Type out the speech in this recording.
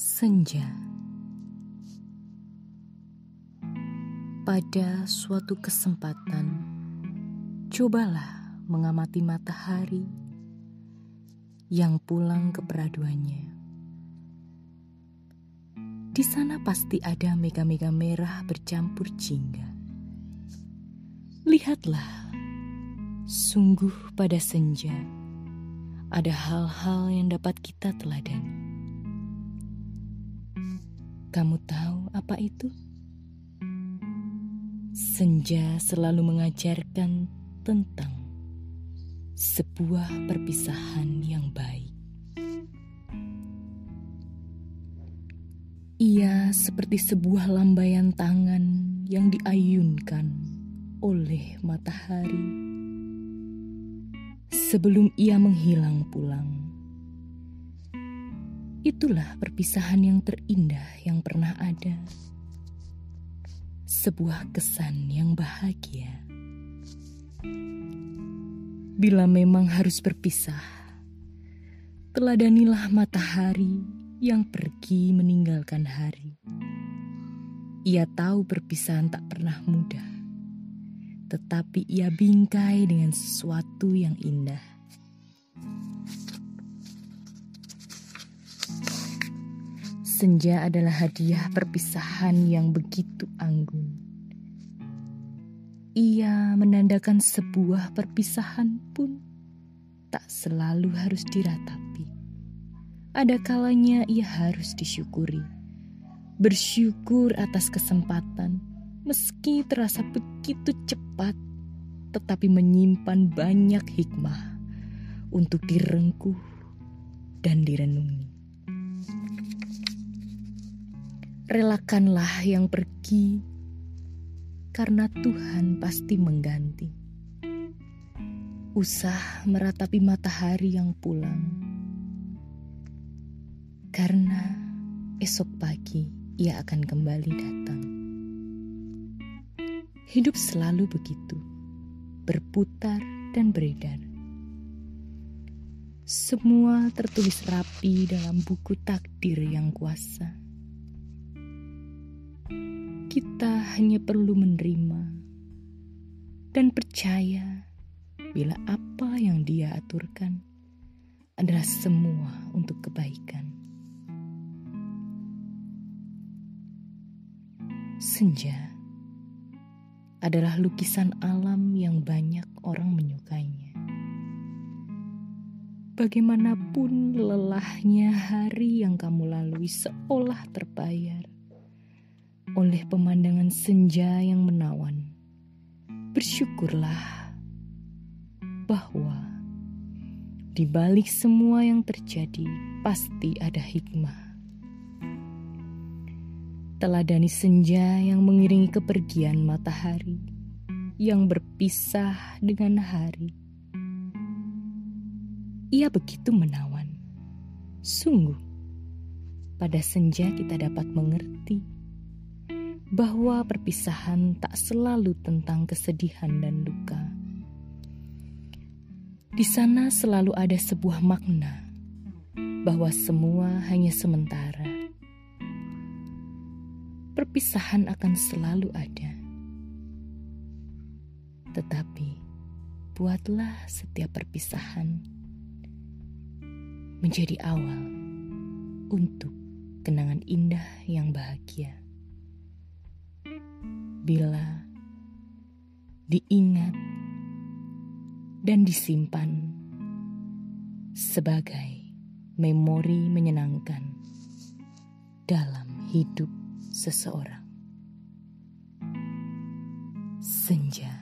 Senja Pada suatu kesempatan, cobalah mengamati matahari yang pulang ke peraduannya. Di sana pasti ada mega-mega merah bercampur jingga. Lihatlah, sungguh pada senja ada hal-hal yang dapat kita teladani. Kamu tahu apa itu? Senja selalu mengajarkan tentang sebuah perpisahan yang baik. Ia seperti sebuah lambaian tangan yang diayunkan oleh matahari sebelum ia menghilang pulang. Itulah perpisahan yang terindah yang pernah ada. Sebuah kesan yang bahagia. Bila memang harus berpisah, teladanilah matahari yang pergi meninggalkan hari. Ia tahu perpisahan tak pernah mudah tetapi ia bingkai dengan sesuatu yang indah. Senja adalah hadiah perpisahan yang begitu anggun. Ia menandakan sebuah perpisahan pun tak selalu harus diratapi. Ada kalanya ia harus disyukuri. Bersyukur atas kesempatan meski terasa begitu cepat, tetapi menyimpan banyak hikmah untuk direngkuh dan direnungi. Relakanlah yang pergi, karena Tuhan pasti mengganti. Usah meratapi matahari yang pulang, karena esok pagi ia akan kembali datang. Hidup selalu begitu, berputar dan beredar. Semua tertulis rapi dalam buku takdir yang kuasa. Kita hanya perlu menerima dan percaya bila apa yang Dia aturkan adalah semua untuk kebaikan. Senja adalah lukisan alam yang banyak orang menyukainya. Bagaimanapun lelahnya hari yang kamu lalui seolah terbayar oleh pemandangan senja yang menawan. Bersyukurlah bahwa di balik semua yang terjadi pasti ada hikmah teladani senja yang mengiringi kepergian matahari yang berpisah dengan hari. Ia begitu menawan. Sungguh, pada senja kita dapat mengerti bahwa perpisahan tak selalu tentang kesedihan dan luka. Di sana selalu ada sebuah makna bahwa semua hanya sementara perpisahan akan selalu ada. Tetapi, buatlah setiap perpisahan menjadi awal untuk kenangan indah yang bila diingat dan disimpan sebagai memori menyenangkan dalam hidup seseorang. Senja.